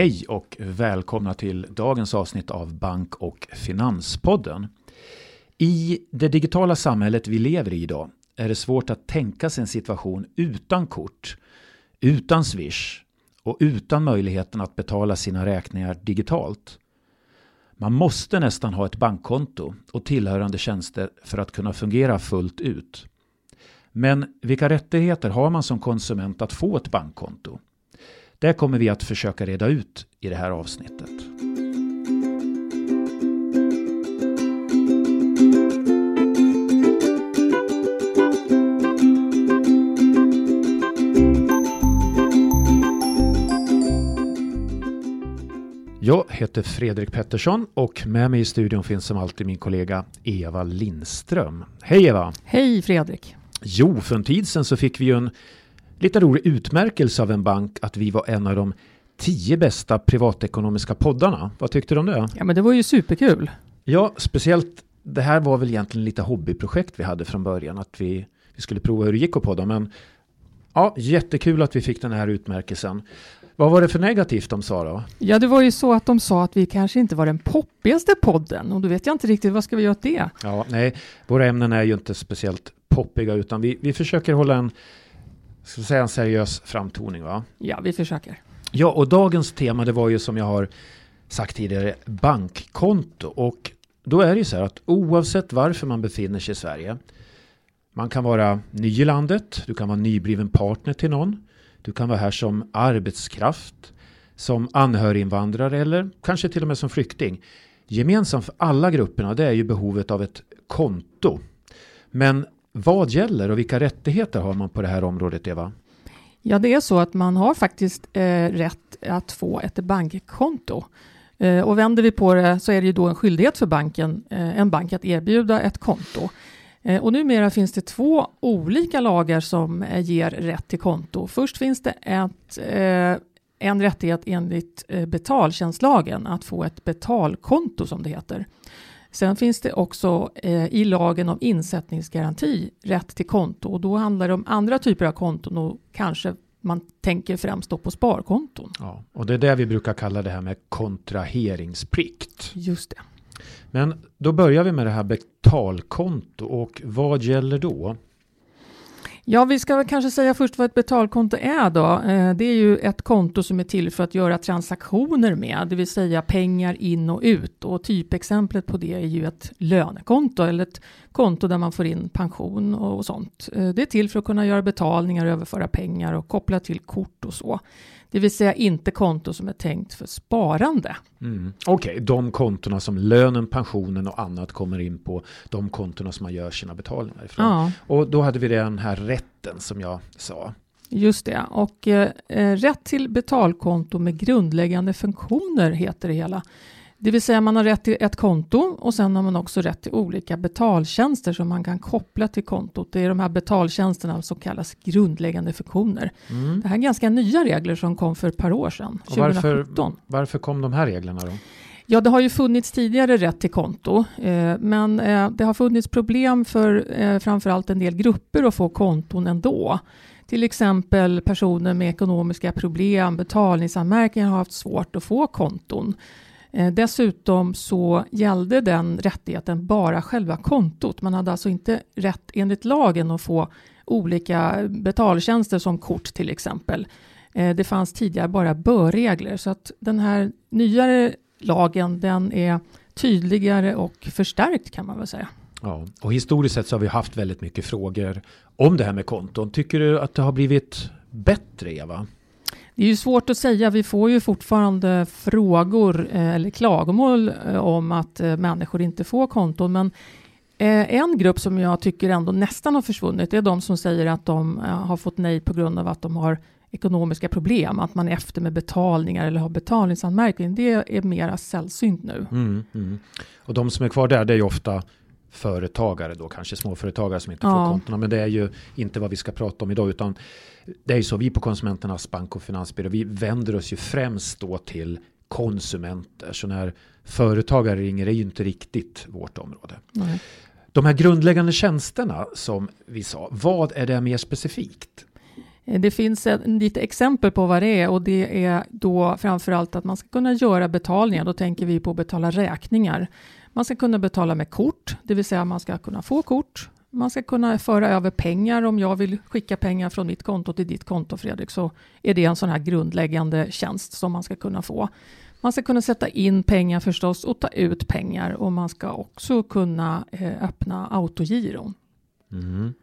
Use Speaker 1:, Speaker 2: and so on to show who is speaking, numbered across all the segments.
Speaker 1: Hej och välkomna till dagens avsnitt av Bank och Finanspodden. I det digitala samhället vi lever i idag är det svårt att tänka sig en situation utan kort, utan Swish och utan möjligheten att betala sina räkningar digitalt. Man måste nästan ha ett bankkonto och tillhörande tjänster för att kunna fungera fullt ut. Men vilka rättigheter har man som konsument att få ett bankkonto? Det kommer vi att försöka reda ut i det här avsnittet. Jag heter Fredrik Pettersson och med mig i studion finns som alltid min kollega Eva Lindström. Hej Eva!
Speaker 2: Hej Fredrik!
Speaker 1: Jo, för en tid sedan så fick vi ju en lite rolig utmärkelse av en bank att vi var en av de tio bästa privatekonomiska poddarna. Vad tyckte du om det?
Speaker 2: Ja, men det var ju superkul.
Speaker 1: Ja, speciellt det här var väl egentligen lite hobbyprojekt vi hade från början. Att vi, vi skulle prova hur det gick att podda. Men ja, jättekul att vi fick den här utmärkelsen. Vad var det för negativt de sa då?
Speaker 2: Ja, det var ju så att de sa att vi kanske inte var den poppigaste podden och då vet jag inte riktigt vad ska vi göra åt det?
Speaker 1: Ja, nej, våra ämnen är ju inte speciellt poppiga utan vi, vi försöker hålla en, ska säga en seriös framtoning va?
Speaker 2: Ja, vi försöker.
Speaker 1: Ja, och dagens tema det var ju som jag har sagt tidigare bankkonto och då är det ju så här att oavsett varför man befinner sig i Sverige man kan vara ny i landet, du kan vara nybliven partner till någon du kan vara här som arbetskraft, som anhöriginvandrare eller kanske till och med som flykting. Gemensamt för alla grupperna det är ju behovet av ett konto. Men vad gäller och vilka rättigheter har man på det här området, Eva?
Speaker 2: Ja, det är så att man har faktiskt eh, rätt att få ett bankkonto. Eh, och vänder vi på det så är det ju då en skyldighet för banken, eh, en bank att erbjuda ett konto. Eh, och numera finns det två olika lagar som eh, ger rätt till konto. Först finns det ett, eh, en rättighet enligt eh, betaltjänstlagen att få ett betalkonto som det heter. Sen finns det också i lagen om insättningsgaranti rätt till konto och då handlar det om andra typer av konton och kanske man tänker främst då på sparkonton.
Speaker 1: Ja, och det är det vi brukar kalla det här med kontraheringsplikt.
Speaker 2: Just det.
Speaker 1: Men då börjar vi med det här betalkonto och vad gäller då?
Speaker 2: Ja, vi ska kanske säga först vad ett betalkonto är då. Eh, det är ju ett konto som är till för att göra transaktioner med, det vill säga pengar in och ut. Och typexemplet på det är ju ett lönekonto eller ett konto där man får in pension och sånt. Eh, det är till för att kunna göra betalningar, överföra pengar och koppla till kort och så. Det vill säga inte konto som är tänkt för sparande.
Speaker 1: Mm. Okej, okay, de kontona som lönen, pensionen och annat kommer in på. De kontona som man gör sina betalningar ifrån. Ja. Och då hade vi den här rätten som jag sa.
Speaker 2: Just det, och eh, rätt till betalkonto med grundläggande funktioner heter det hela. Det vill säga man har rätt till ett konto och sen har man också rätt till olika betaltjänster som man kan koppla till kontot. Det är de här betaltjänsterna som kallas grundläggande funktioner. Mm. Det här är ganska nya regler som kom för ett par år sedan, 2017.
Speaker 1: Varför, varför kom de här reglerna då?
Speaker 2: Ja, det har ju funnits tidigare rätt till konto, eh, men eh, det har funnits problem för eh, framförallt en del grupper att få konton ändå. Till exempel personer med ekonomiska problem, betalningsanmärkningar har haft svårt att få konton. Eh, dessutom så gällde den rättigheten bara själva kontot. Man hade alltså inte rätt enligt lagen att få olika betaltjänster som kort till exempel. Eh, det fanns tidigare bara bör regler så att den här nyare lagen den är tydligare och förstärkt kan man väl säga.
Speaker 1: Ja, och historiskt sett så har vi haft väldigt mycket frågor om det här med konton. Tycker du att det har blivit bättre Eva?
Speaker 2: Det är ju svårt att säga. Vi får ju fortfarande frågor eh, eller klagomål eh, om att eh, människor inte får konton. Men en grupp som jag tycker ändå nästan har försvunnit är de som säger att de har fått nej på grund av att de har ekonomiska problem, att man är efter med betalningar eller har betalningsanmärkning. Det är mera sällsynt nu.
Speaker 1: Mm, mm. Och de som är kvar där, det är ju ofta företagare då, kanske småföretagare som inte ja. får kontona. Men det är ju inte vad vi ska prata om idag, utan det är ju så, vi på Konsumenternas bank och finansbyrå, vi vänder oss ju främst då till konsumenter. Så när företagare ringer är ju inte riktigt vårt område. Nej. De här grundläggande tjänsterna som vi sa, vad är det mer specifikt?
Speaker 2: Eh, det finns en, lite exempel på vad det är och det är då framförallt att man ska kunna göra betalningar. Då tänker vi på att betala räkningar. Man ska kunna betala med kort, det vill säga man ska kunna få kort. Man ska kunna föra över pengar om jag vill skicka pengar från mitt konto till ditt konto Fredrik så är det en sån här grundläggande tjänst som man ska kunna få. Man ska kunna sätta in pengar förstås och ta ut pengar och man ska också kunna eh, öppna autogiron.
Speaker 1: Mm.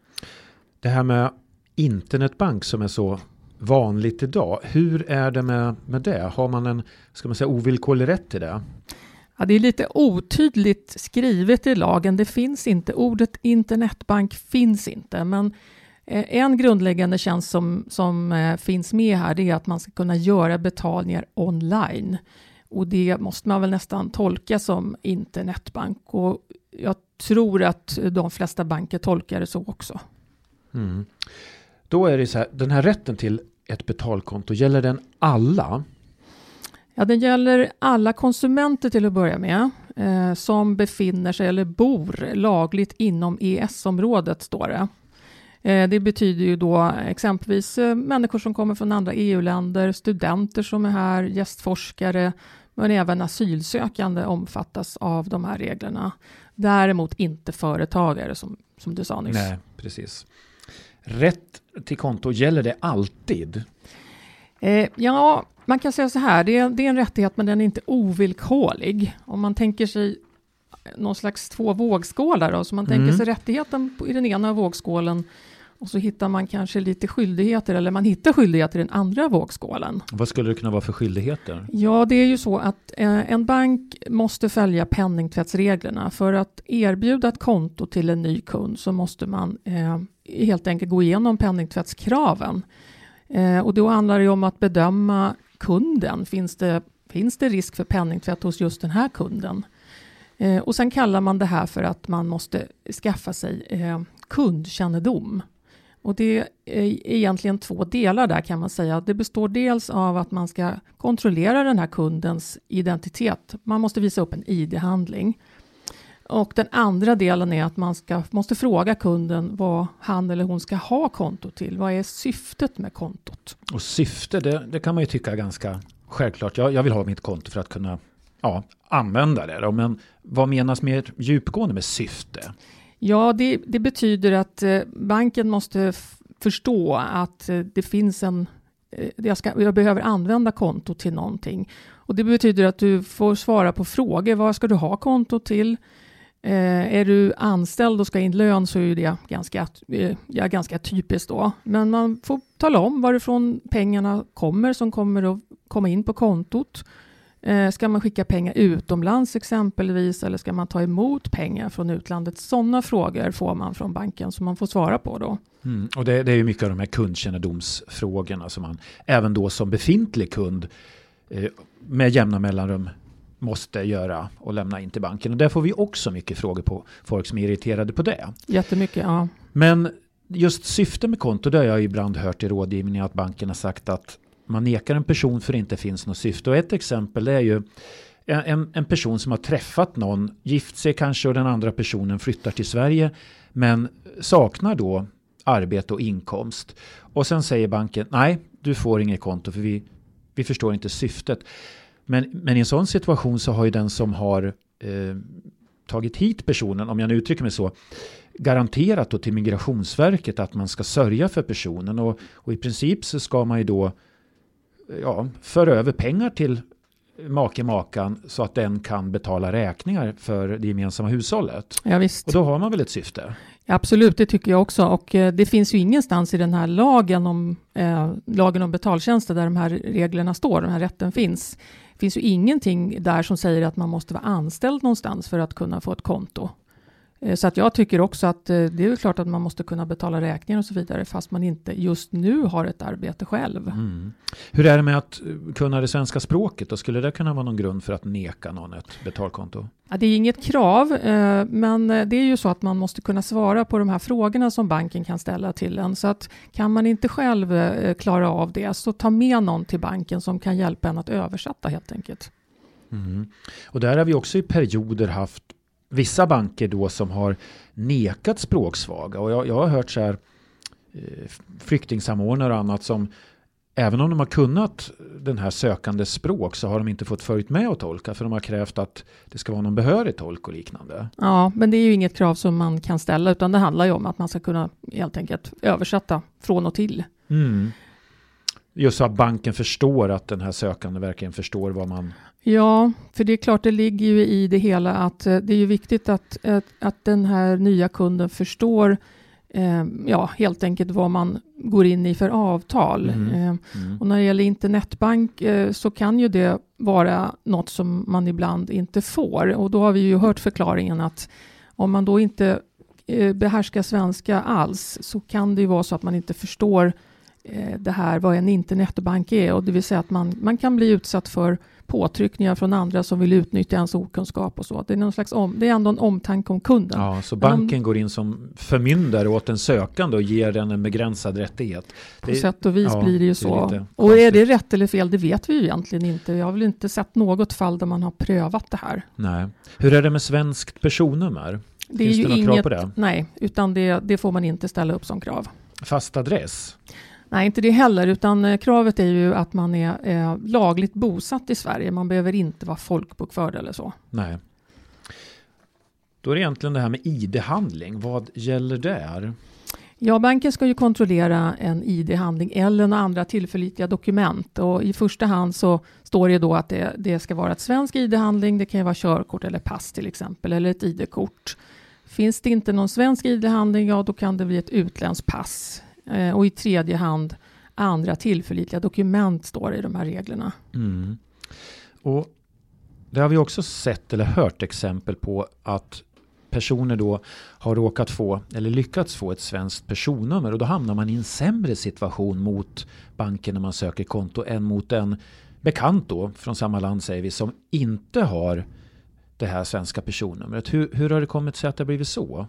Speaker 1: Det här med internetbank som är så vanligt idag. Hur är det med, med det? Har man en ska man säga, ovillkorlig rätt till det?
Speaker 2: Ja, det är lite otydligt skrivet i lagen. Det finns inte. Ordet internetbank finns inte. Men eh, en grundläggande tjänst som, som eh, finns med här det är att man ska kunna göra betalningar online. Och det måste man väl nästan tolka som internetbank. Och jag tror att de flesta banker tolkar det så också.
Speaker 1: Mm. Då är det så här, den här rätten till ett betalkonto, gäller den alla?
Speaker 2: Ja, den gäller alla konsumenter till att börja med eh, som befinner sig eller bor lagligt inom EES-området, står det. Eh, det betyder ju då exempelvis eh, människor som kommer från andra EU-länder, studenter som är här, gästforskare, men även asylsökande omfattas av de här reglerna. Däremot inte företagare som, som du sa nyss.
Speaker 1: Nej, precis. Rätt till konto, gäller det alltid?
Speaker 2: Eh, ja, man kan säga så här, det är, det är en rättighet men den är inte ovillkorlig. Om man tänker sig någon slags två vågskålar då, så man tänker mm. sig rättigheten i den ena vågskålen och så hittar man kanske lite skyldigheter eller man hittar skyldigheter i den andra vågskålen.
Speaker 1: Vad skulle det kunna vara för skyldigheter?
Speaker 2: Ja, det är ju så att eh, en bank måste följa penningtvättsreglerna. För att erbjuda ett konto till en ny kund så måste man eh, helt enkelt gå igenom penningtvättskraven. Eh, och då handlar det om att bedöma kunden. Finns det, finns det risk för penningtvätt hos just den här kunden? Eh, och sen kallar man det här för att man måste skaffa sig eh, kundkännedom. Och det är egentligen två delar där kan man säga. Det består dels av att man ska kontrollera den här kundens identitet. Man måste visa upp en ID-handling. Och den andra delen är att man ska, måste fråga kunden vad han eller hon ska ha konto till. Vad är syftet med kontot?
Speaker 1: Och syfte, det, det kan man ju tycka är ganska självklart. Jag, jag vill ha mitt konto för att kunna ja, använda det. Men vad menas mer djupgående med syfte?
Speaker 2: Ja, det, det betyder att eh, banken måste förstå att eh, det finns en eh, jag, ska, jag behöver använda kontot till någonting. Och det betyder att du får svara på frågor. Vad ska du ha kontot till? Eh, är du anställd och ska in lön så är det ganska, eh, ja, ganska typiskt då. Men man får tala om varifrån pengarna kommer som kommer att komma in på kontot. Eh, ska man skicka pengar utomlands exempelvis eller ska man ta emot pengar från utlandet? Sådana frågor får man från banken som man får svara på då.
Speaker 1: Mm, och det, det är ju mycket av de här kundkännedomsfrågorna som man även då som befintlig kund eh, med jämna mellanrum måste göra och lämna in till banken. Och där får vi också mycket frågor på folk som är irriterade på det.
Speaker 2: Jättemycket, ja.
Speaker 1: Men just syfte med konto, det har jag ibland hört i rådgivningen att banken har sagt att man nekar en person för det inte finns något syfte. Och ett exempel är ju en, en person som har träffat någon, gift sig kanske och den andra personen flyttar till Sverige men saknar då arbete och inkomst. Och sen säger banken nej, du får inget konto för vi, vi förstår inte syftet. Men, men i en sån situation så har ju den som har eh, tagit hit personen, om jag nu uttrycker mig så, garanterat då till Migrationsverket att man ska sörja för personen och, och i princip så ska man ju då ja, föra över pengar till make-makan så att den kan betala räkningar för det gemensamma hushållet.
Speaker 2: Ja, visst.
Speaker 1: Och då har man väl ett syfte?
Speaker 2: Absolut, det tycker jag också. Och eh, det finns ju ingenstans i den här lagen om, eh, lagen om betaltjänster där de här reglerna står, den här rätten finns. Det finns ju ingenting där som säger att man måste vara anställd någonstans för att kunna få ett konto. Eh, så att jag tycker också att eh, det är klart att man måste kunna betala räkningar och så vidare fast man inte just nu har ett arbete själv. Mm.
Speaker 1: Hur är det med att eh, kunna det svenska språket? Och skulle det kunna vara någon grund för att neka någon ett betalkonto?
Speaker 2: Ja, det är inget krav, men det är ju så att man måste kunna svara på de här frågorna som banken kan ställa till en. Så att kan man inte själv klara av det så ta med någon till banken som kan hjälpa en att översätta helt enkelt.
Speaker 1: Mm. Och där har vi också i perioder haft vissa banker då som har nekat språksvaga. Och jag, jag har hört så här flyktingsamordnare och annat som även om de har kunnat den här sökandes språk så har de inte fått följt med och tolka för de har krävt att det ska vara någon behörig tolk och liknande.
Speaker 2: Ja, men det är ju inget krav som man kan ställa utan det handlar ju om att man ska kunna helt enkelt översätta från och till.
Speaker 1: Mm. Just så att banken förstår att den här sökande verkligen förstår vad man...
Speaker 2: Ja, för det är klart det ligger ju i det hela att eh, det är ju viktigt att, att, att den här nya kunden förstår eh, ja, helt enkelt vad man går in i för avtal. Mm. Eh, mm. Och när det gäller internetbank eh, så kan ju det vara något som man ibland inte får. Och då har vi ju hört förklaringen att om man då inte eh, behärskar svenska alls så kan det ju vara så att man inte förstår eh, det här vad en internetbank är. Och det vill säga att man, man kan bli utsatt för påtryckningar från andra som vill utnyttja ens okunskap och så. Det är, någon slags om, det är ändå en omtanke om kunden.
Speaker 1: Ja, så banken om, går in som förmyndare åt den sökande och ger den en begränsad rättighet.
Speaker 2: På det, sätt och vis ja, blir det ju så. Det är och är det rätt eller fel, det vet vi ju egentligen inte. Jag har väl inte sett något fall där man har prövat det här.
Speaker 1: Nej. Hur är det med svenskt personnummer?
Speaker 2: Det Finns är ju det inget, krav på det? Nej, utan det, det får man inte ställa upp som krav.
Speaker 1: Fast adress?
Speaker 2: Nej, inte det heller, utan eh, kravet är ju att man är eh, lagligt bosatt i Sverige. Man behöver inte vara folkbokförd eller så.
Speaker 1: Nej. Då är det egentligen det här med ID-handling. Vad gäller där?
Speaker 2: Ja, banken ska ju kontrollera en ID-handling eller några andra tillförlitliga dokument. Och I första hand så står det då att det, det ska vara ett svensk ID-handling. Det kan ju vara körkort eller pass till exempel, eller ett ID-kort. Finns det inte någon svensk ID-handling, ja då kan det bli ett utländskt pass Eh, och i tredje hand andra tillförlitliga dokument står i de här reglerna.
Speaker 1: Mm. Och det har vi också sett eller hört exempel på att personer då har råkat få eller lyckats få ett svenskt personnummer och då hamnar man i en sämre situation mot banken när man söker konto än mot en bekant då från samma land säger vi som inte har det här svenska personnumret. Hur, hur har det kommit sig att det har blivit så?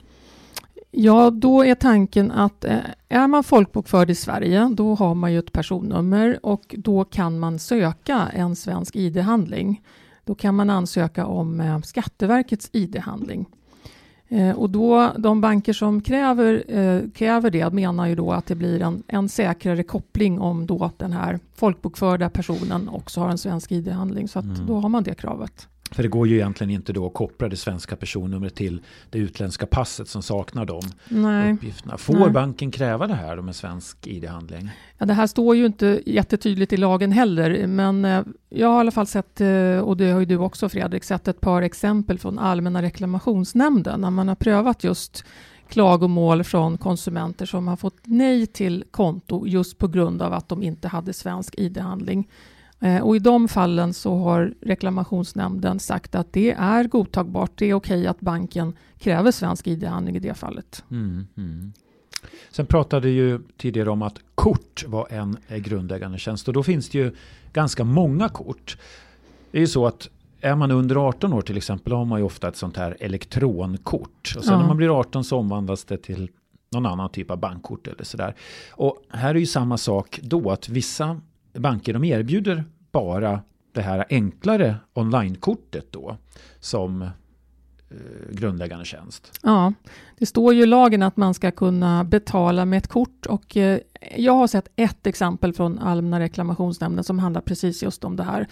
Speaker 2: Ja, då är tanken att eh, är man folkbokförd i Sverige, då har man ju ett personnummer och då kan man söka en svensk ID-handling. Då kan man ansöka om eh, Skatteverkets ID-handling. Eh, och då, de banker som kräver, kräver det menar ju då att det blir en, en säkrare koppling om då den här folkbokförda personen också har en svensk ID-handling. Så att mm. då har man det kravet.
Speaker 1: För det går ju egentligen inte då att koppla det svenska personnumret till det utländska passet som saknar de Nej. uppgifterna. Får Nej. banken kräva det här med svensk ID-handling?
Speaker 2: Ja, det här står ju inte jättetydligt i lagen heller, men eh, jag har i alla fall sett, eh, och det har ju du också Fredrik, sett ett par exempel från Allmänna reklamationsnämnden när man har prövat just klagomål från konsumenter som har fått nej till konto just på grund av att de inte hade svensk ID-handling. Eh, och I de fallen så har reklamationsnämnden sagt att det är godtagbart. Det är okej att banken kräver svensk ID-handling i det fallet. Mm, mm.
Speaker 1: Sen pratade ju tidigare om att kort var en grundläggande tjänst och då finns det ju ganska många kort. Det är ju så att är man under 18 år till exempel har man ju ofta ett sånt här elektronkort. Och sen ja. när man blir 18 så omvandlas det till någon annan typ av bankkort eller sådär. Och här är ju samma sak då att vissa banker de erbjuder bara det här enklare onlinekortet då som eh, grundläggande tjänst.
Speaker 2: Ja, det står ju i lagen att man ska kunna betala med ett kort och eh, jag har sett ett exempel från Allmänna reklamationsnämnden som handlar precis just om det här.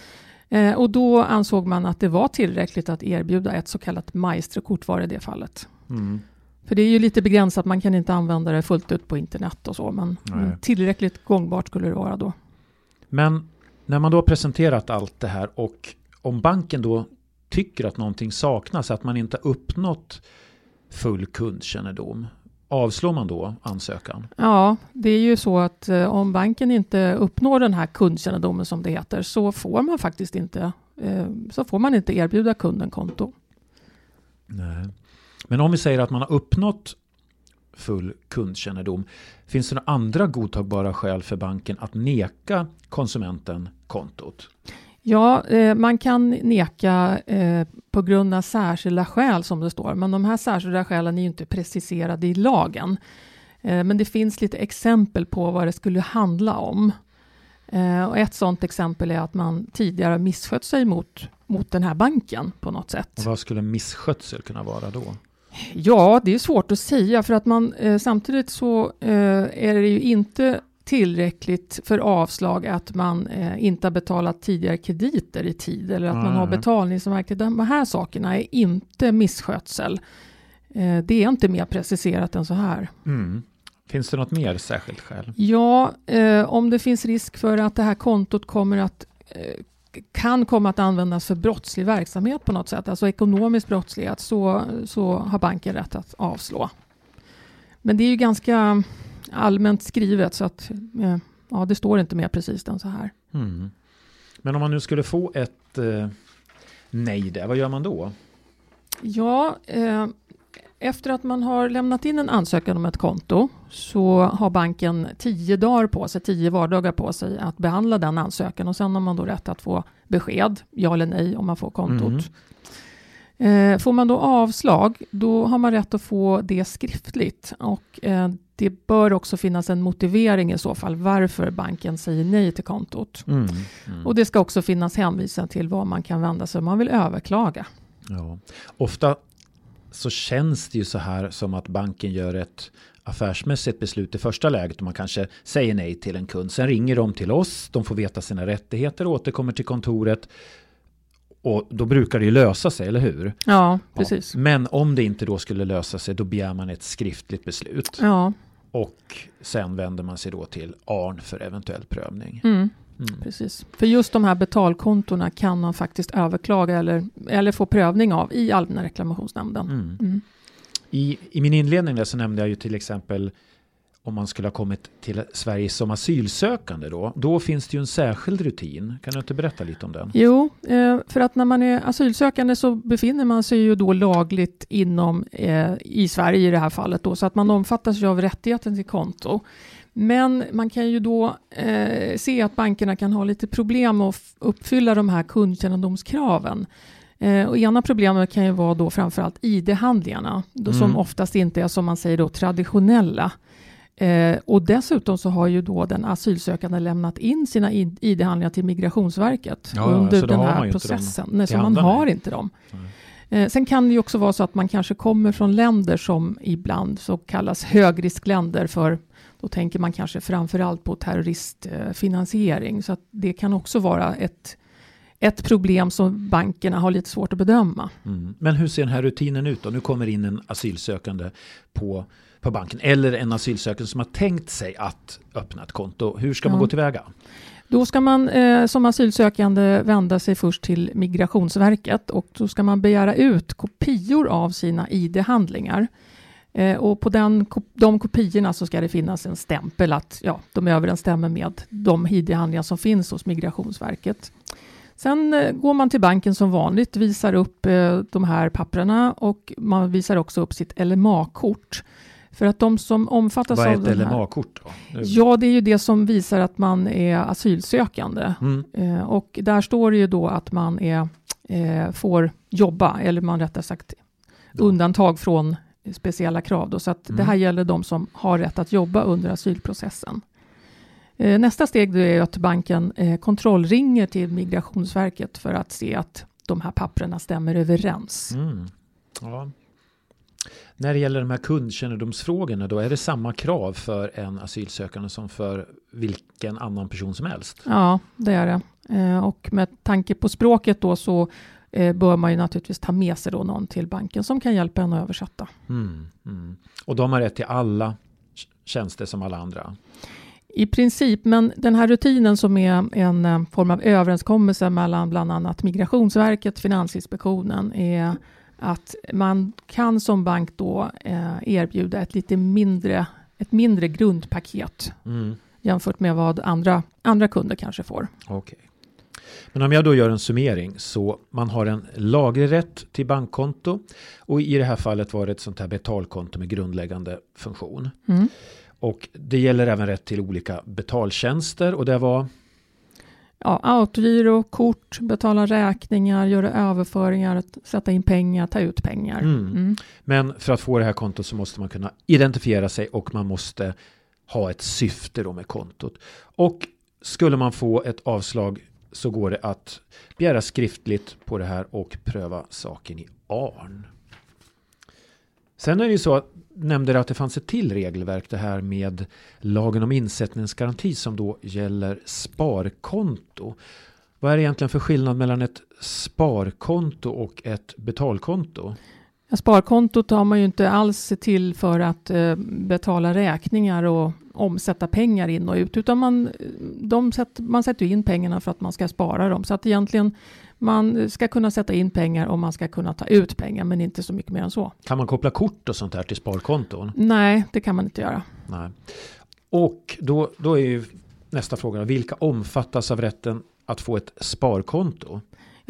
Speaker 2: Eh, och då ansåg man att det var tillräckligt att erbjuda ett så kallat maestrokort var i det fallet. Mm. För det är ju lite begränsat, man kan inte använda det fullt ut på internet och så, men Nej. tillräckligt gångbart skulle det vara då.
Speaker 1: Men när man då har presenterat allt det här och om banken då tycker att någonting saknas, att man inte uppnått full kundkännedom, avslår man då ansökan?
Speaker 2: Ja, det är ju så att eh, om banken inte uppnår den här kundkännedomen som det heter så får man faktiskt inte, eh, så får man inte erbjuda kunden konto.
Speaker 1: Nej. Men om vi säger att man har uppnått full kundkännedom. Finns det några andra godtagbara skäl för banken att neka konsumenten kontot?
Speaker 2: Ja, eh, man kan neka eh, på grund av särskilda skäl som det står, men de här särskilda skälen är ju inte preciserade i lagen. Eh, men det finns lite exempel på vad det skulle handla om. Och ett sådant exempel är att man tidigare misskött sig mot, mot den här banken på något sätt.
Speaker 1: Och vad skulle misskötsel kunna vara då?
Speaker 2: Ja, det är svårt att säga för att man eh, samtidigt så eh, är det ju inte tillräckligt för avslag att man eh, inte har betalat tidigare krediter i tid eller att mm. man har betalningsanmärkning. De här sakerna är inte misskötsel. Eh, det är inte mer preciserat än så här.
Speaker 1: Mm. Finns det något mer särskilt skäl?
Speaker 2: Ja, eh, om det finns risk för att det här kontot kommer att eh, kan komma att användas för brottslig verksamhet på något sätt, alltså ekonomisk brottslighet, så, så har banken rätt att avslå. Men det är ju ganska allmänt skrivet så att eh, ja, det står inte mer precis än så här.
Speaker 1: Mm. Men om man nu skulle få ett eh, nej där, vad gör man då?
Speaker 2: Ja, eh, efter att man har lämnat in en ansökan om ett konto så har banken tio dagar på sig, tio vardagar på sig att behandla den ansökan och sen har man då rätt att få besked, ja eller nej, om man får kontot. Mm. Eh, får man då avslag, då har man rätt att få det skriftligt och eh, det bör också finnas en motivering i så fall varför banken säger nej till kontot. Mm. Mm. Och det ska också finnas hänvisning till vad man kan vända sig om man vill överklaga.
Speaker 1: Ja. Ofta så känns det ju så här som att banken gör ett affärsmässigt beslut i första läget och man kanske säger nej till en kund. Sen ringer de till oss, de får veta sina rättigheter och återkommer till kontoret. Och då brukar det ju lösa sig, eller hur?
Speaker 2: Ja, precis.
Speaker 1: Ja. Men om det inte då skulle lösa sig, då begär man ett skriftligt beslut.
Speaker 2: Ja.
Speaker 1: Och sen vänder man sig då till ARN för eventuell prövning.
Speaker 2: Mm. Mm. Precis. För just de här betalkontona kan man faktiskt överklaga eller, eller få prövning av i Allmänna reklamationsnämnden. Mm. Mm.
Speaker 1: I, I min inledning där så nämnde jag ju till exempel om man skulle ha kommit till Sverige som asylsökande då, då finns det ju en särskild rutin. Kan du inte berätta lite om den?
Speaker 2: Jo, eh, för att när man är asylsökande så befinner man sig ju då lagligt inom eh, i Sverige i det här fallet då, så att man omfattas ju av rättigheten till konto. Men man kan ju då eh, se att bankerna kan ha lite problem att uppfylla de här kundkännedomskraven. Eh, och ena problemet kan ju vara då framförallt ID-handlingarna, mm. som oftast inte är som man säger då traditionella. Eh, och dessutom så har ju då den asylsökande lämnat in sina ID-handlingar till Migrationsverket ja, under den här processen. Nej, så man har inte dem. Eh, sen kan det ju också vara så att man kanske kommer från länder som ibland så kallas högriskländer för då tänker man kanske framförallt på terroristfinansiering. Så det kan också vara ett, ett problem som bankerna har lite svårt att bedöma.
Speaker 1: Mm. Men hur ser den här rutinen ut då? Nu kommer in en asylsökande på, på banken eller en asylsökande som har tänkt sig att öppna ett konto. Hur ska man ja. gå tillväga?
Speaker 2: Då ska man eh, som asylsökande vända sig först till Migrationsverket och då ska man begära ut kopior av sina ID-handlingar. Eh, och på den, de kopiorna så ska det finnas en stämpel att ja, de överensstämmer med de ID-handlingar som finns hos Migrationsverket. Sen eh, går man till banken som vanligt, visar upp eh, de här papperna och man visar också upp sitt LMA-kort. För att de som omfattas
Speaker 1: av Vad
Speaker 2: är
Speaker 1: ett LMA-kort?
Speaker 2: Ja, det är ju det som visar att man är asylsökande. Mm. Eh, och där står det ju då att man är, eh, får jobba, eller man rättare sagt undantag från speciella krav. Då, så att mm. det här gäller de som har rätt att jobba under asylprocessen. Eh, nästa steg är att banken eh, kontrollringer till Migrationsverket för att se att de här papperna stämmer överens. Mm.
Speaker 1: Ja. När det gäller de här kundkännedomsfrågorna då är det samma krav för en asylsökande som för vilken annan person som helst?
Speaker 2: Ja, det är det. Eh, och med tanke på språket då så eh, bör man ju naturligtvis ta med sig då någon till banken som kan hjälpa en att översätta.
Speaker 1: Mm, mm. Och de har rätt till alla tjänster som alla andra?
Speaker 2: I princip, men den här rutinen som är en eh, form av överenskommelse mellan bland annat Migrationsverket, Finansinspektionen, är att man kan som bank då eh, erbjuda ett lite mindre, ett mindre grundpaket mm. jämfört med vad andra, andra kunder kanske får.
Speaker 1: Okay. Men om jag då gör en summering så man har en laglig rätt till bankkonto och i det här fallet var det ett sånt här betalkonto med grundläggande funktion. Mm. Och det gäller även rätt till olika betaltjänster och det var
Speaker 2: ja, autogiro, kort, betala räkningar, göra överföringar, sätta in pengar, ta ut pengar. Mm. Mm.
Speaker 1: Men för att få det här kontot så måste man kunna identifiera sig och man måste ha ett syfte då med kontot. Och skulle man få ett avslag så går det att begära skriftligt på det här och pröva saken i ARN. Sen är det ju så, nämnde du att det fanns ett till regelverk, det här med lagen om insättningsgaranti som då gäller sparkonto. Vad är det egentligen för skillnad mellan ett sparkonto och ett betalkonto?
Speaker 2: Ja, sparkontot har man ju inte alls till för att eh, betala räkningar och omsätta pengar in och ut, utan man, de sätt, man sätter in pengarna för att man ska spara dem. Så att egentligen man ska kunna sätta in pengar och man ska kunna ta ut pengar, men inte så mycket mer än så.
Speaker 1: Kan man koppla kort och sånt här till sparkonton?
Speaker 2: Nej, det kan man inte göra.
Speaker 1: Nej. Och då, då är ju nästa fråga, vilka omfattas av rätten att få ett sparkonto?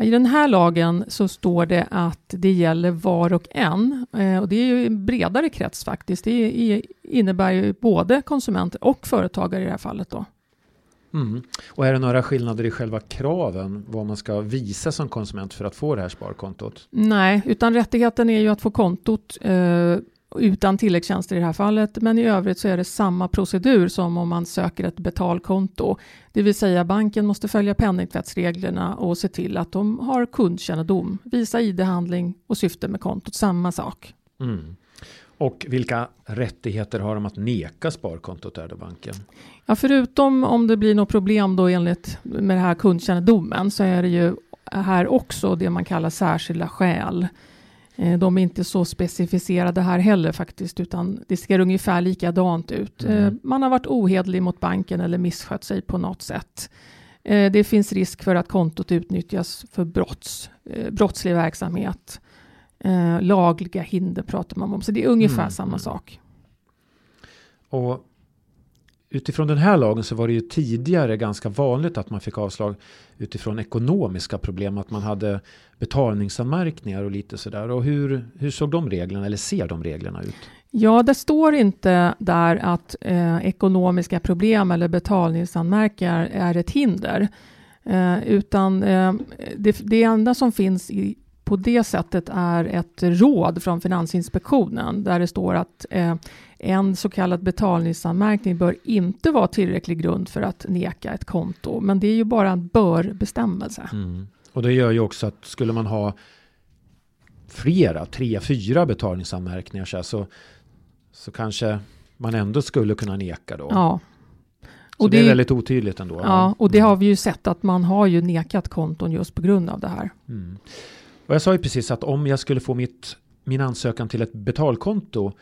Speaker 2: I den här lagen så står det att det gäller var och en. Eh, och det är ju en bredare krets faktiskt. Det innebär ju både konsumenter och företagare i det här fallet. Då.
Speaker 1: Mm. Och är det några skillnader i själva kraven vad man ska visa som konsument för att få det här sparkontot?
Speaker 2: Nej, utan rättigheten är ju att få kontot eh, utan tilläggstjänster i det här fallet. Men i övrigt så är det samma procedur som om man söker ett betalkonto. Det vill säga banken måste följa penningtvättsreglerna och se till att de har kundkännedom, visa id-handling och syfte med kontot, samma sak.
Speaker 1: Mm. Och vilka rättigheter har de att neka sparkontot då banken?
Speaker 2: Ja, förutom om det blir något problem då enligt med det här kundkännedomen så är det ju här också det man kallar särskilda skäl. Eh, de är inte så specificerade här heller faktiskt, utan det ser ungefär likadant ut. Mm. Eh, man har varit ohedlig mot banken eller misskött sig på något sätt. Eh, det finns risk för att kontot utnyttjas för brotts, brottslig verksamhet. Lagliga hinder pratar man om, så det är ungefär mm. samma mm. sak.
Speaker 1: Och utifrån den här lagen så var det ju tidigare ganska vanligt att man fick avslag utifrån ekonomiska problem, att man hade betalningsanmärkningar och lite sådär. Och hur, hur såg de reglerna, eller ser de reglerna ut?
Speaker 2: Ja, det står inte där att eh, ekonomiska problem eller betalningsanmärkningar är ett hinder, eh, utan eh, det, det enda som finns i, på det sättet är ett råd från Finansinspektionen där det står att eh, en så kallad betalningsanmärkning bör inte vara tillräcklig grund för att neka ett konto. Men det är ju bara en bör-bestämmelse.
Speaker 1: Mm. Och det gör ju också att skulle man ha flera, tre, fyra betalningsanmärkningar så, så, så kanske man ändå skulle kunna neka då.
Speaker 2: Ja.
Speaker 1: Så och det, det, är väldigt otydligt ändå.
Speaker 2: Ja, och det mm. har vi ju sett att man har ju nekat konton just på grund av det här.
Speaker 1: Mm. Och jag sa ju precis att om jag skulle få mitt, min ansökan till ett betalkonto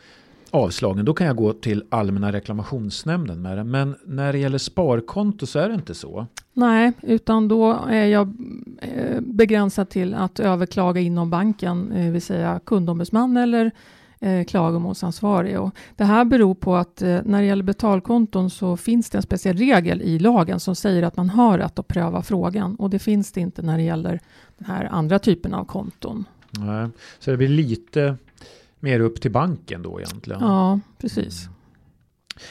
Speaker 1: avslagen, då kan jag gå till Allmänna reklamationsnämnden med det. Men när det gäller sparkonto så är det inte så.
Speaker 2: Nej, utan då är jag eh, begränsad till att överklaga inom banken, det vill säga kundombudsman eller eh, klagomålsansvarig. Och det här beror på att eh, när det gäller betalkonton så finns det en speciell regel i lagen som säger att man har rätt att pröva frågan och det finns det inte när det gäller den här andra typen av konton.
Speaker 1: Nej, så det blir lite mer upp till banken då egentligen.
Speaker 2: Ja, precis.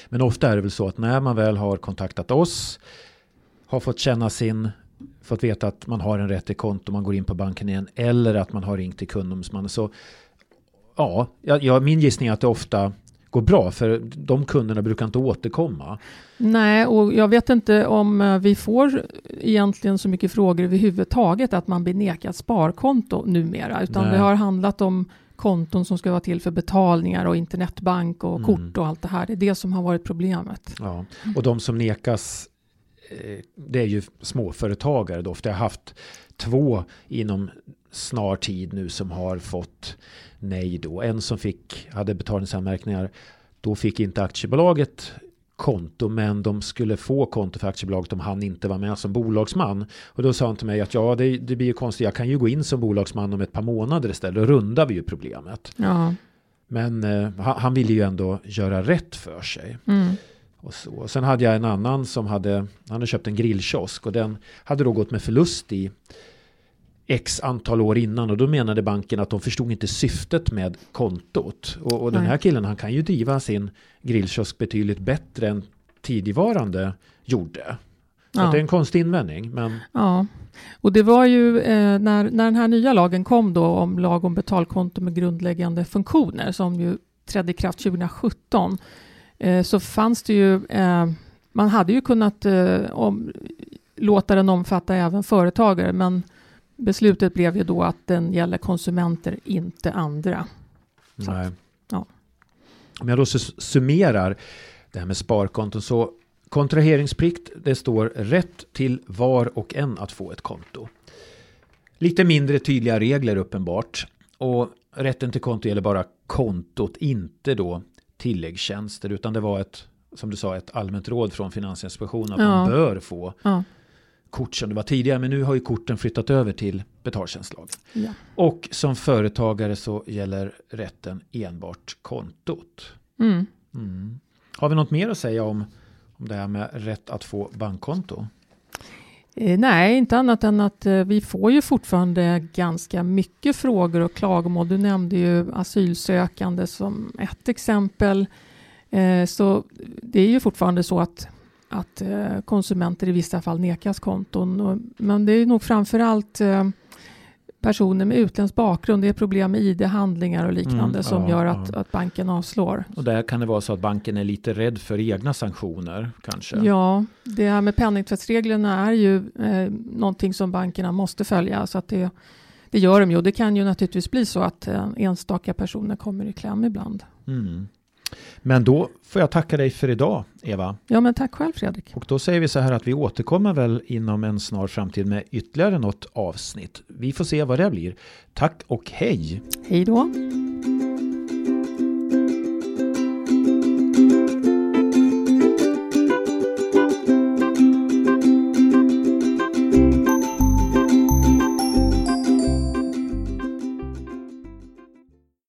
Speaker 1: Men ofta är det väl så att när man väl har kontaktat oss, har fått känna sin, fått veta att man har en rätt till konto, man går in på banken igen, eller att man har ringt till kundombudsmannen. Så ja, ja, min gissning är att det ofta går bra, för de kunderna brukar inte återkomma.
Speaker 2: Nej, och jag vet inte om eh, vi får egentligen så mycket frågor överhuvudtaget att man blir nekad sparkonto numera, utan Nej. det har handlat om konton som ska vara till för betalningar och internetbank och mm. kort och allt det här. Det är det som har varit problemet.
Speaker 1: Ja. Och de som nekas, eh, det är ju småföretagare då. Ofta har haft två inom snar tid nu som har fått nej då. En som fick, hade betalningsanmärkningar. Då fick inte aktiebolaget konto men de skulle få konto för aktiebolaget om han inte var med som bolagsman. Och då sa han till mig att ja det, det blir ju konstigt, jag kan ju gå in som bolagsman om ett par månader istället, då rundar vi ju problemet.
Speaker 2: Ja.
Speaker 1: Men eh, han ville ju ändå göra rätt för sig.
Speaker 2: Mm.
Speaker 1: Och så. Sen hade jag en annan som hade, han hade köpt en grillkiosk och den hade då gått med förlust i x antal år innan och då menade banken att de förstod inte syftet med kontot. Och, och den här killen han kan ju driva sin grillkiosk betydligt bättre än tidigvarande gjorde. Så ja. det är en konstig invändning. Men...
Speaker 2: Ja, och det var ju eh, när, när den här nya lagen kom då om lag om betalkonto med grundläggande funktioner som ju trädde i kraft 2017 eh, så fanns det ju eh, man hade ju kunnat eh, om, låta den omfatta även företagare men Beslutet blev ju då att den gäller konsumenter, inte andra.
Speaker 1: Nej.
Speaker 2: Ja.
Speaker 1: Om jag då summerar det här med sparkonton så kontraheringsplikt det står rätt till var och en att få ett konto. Lite mindre tydliga regler uppenbart. Och rätten till konto gäller bara kontot, inte då tilläggstjänster. Utan det var ett, som du sa, ett allmänt råd från Finansinspektionen att ja. man bör få ja. Kort som det var tidigare. Men nu har ju korten flyttat över till betaltjänstlag. Ja. Och som företagare så gäller rätten enbart kontot. Mm. Mm. Har vi något mer att säga om, om det här med rätt att få bankkonto?
Speaker 2: Eh, nej, inte annat än att eh, vi får ju fortfarande ganska mycket frågor och klagomål. Du nämnde ju asylsökande som ett exempel. Eh, så det är ju fortfarande så att, att konsumenter i vissa fall nekas konton. Men det är nog framför allt personer med utländsk bakgrund. Det är problem med ID-handlingar och liknande mm, som ja, gör att, ja. att banken avslår.
Speaker 1: Och där kan det vara så att banken är lite rädd för egna sanktioner kanske?
Speaker 2: Ja, det här med penningtvättsreglerna är ju eh, någonting som bankerna måste följa. Så att det, det gör de ju. Det kan ju naturligtvis bli så att eh, enstaka personer kommer i kläm ibland. Mm.
Speaker 1: Men då får jag tacka dig för idag, Eva.
Speaker 2: Ja, men tack själv, Fredrik.
Speaker 1: Och då säger vi så här att vi återkommer väl inom en snar framtid med ytterligare något avsnitt. Vi får se vad det blir. Tack och hej!
Speaker 2: Hej då!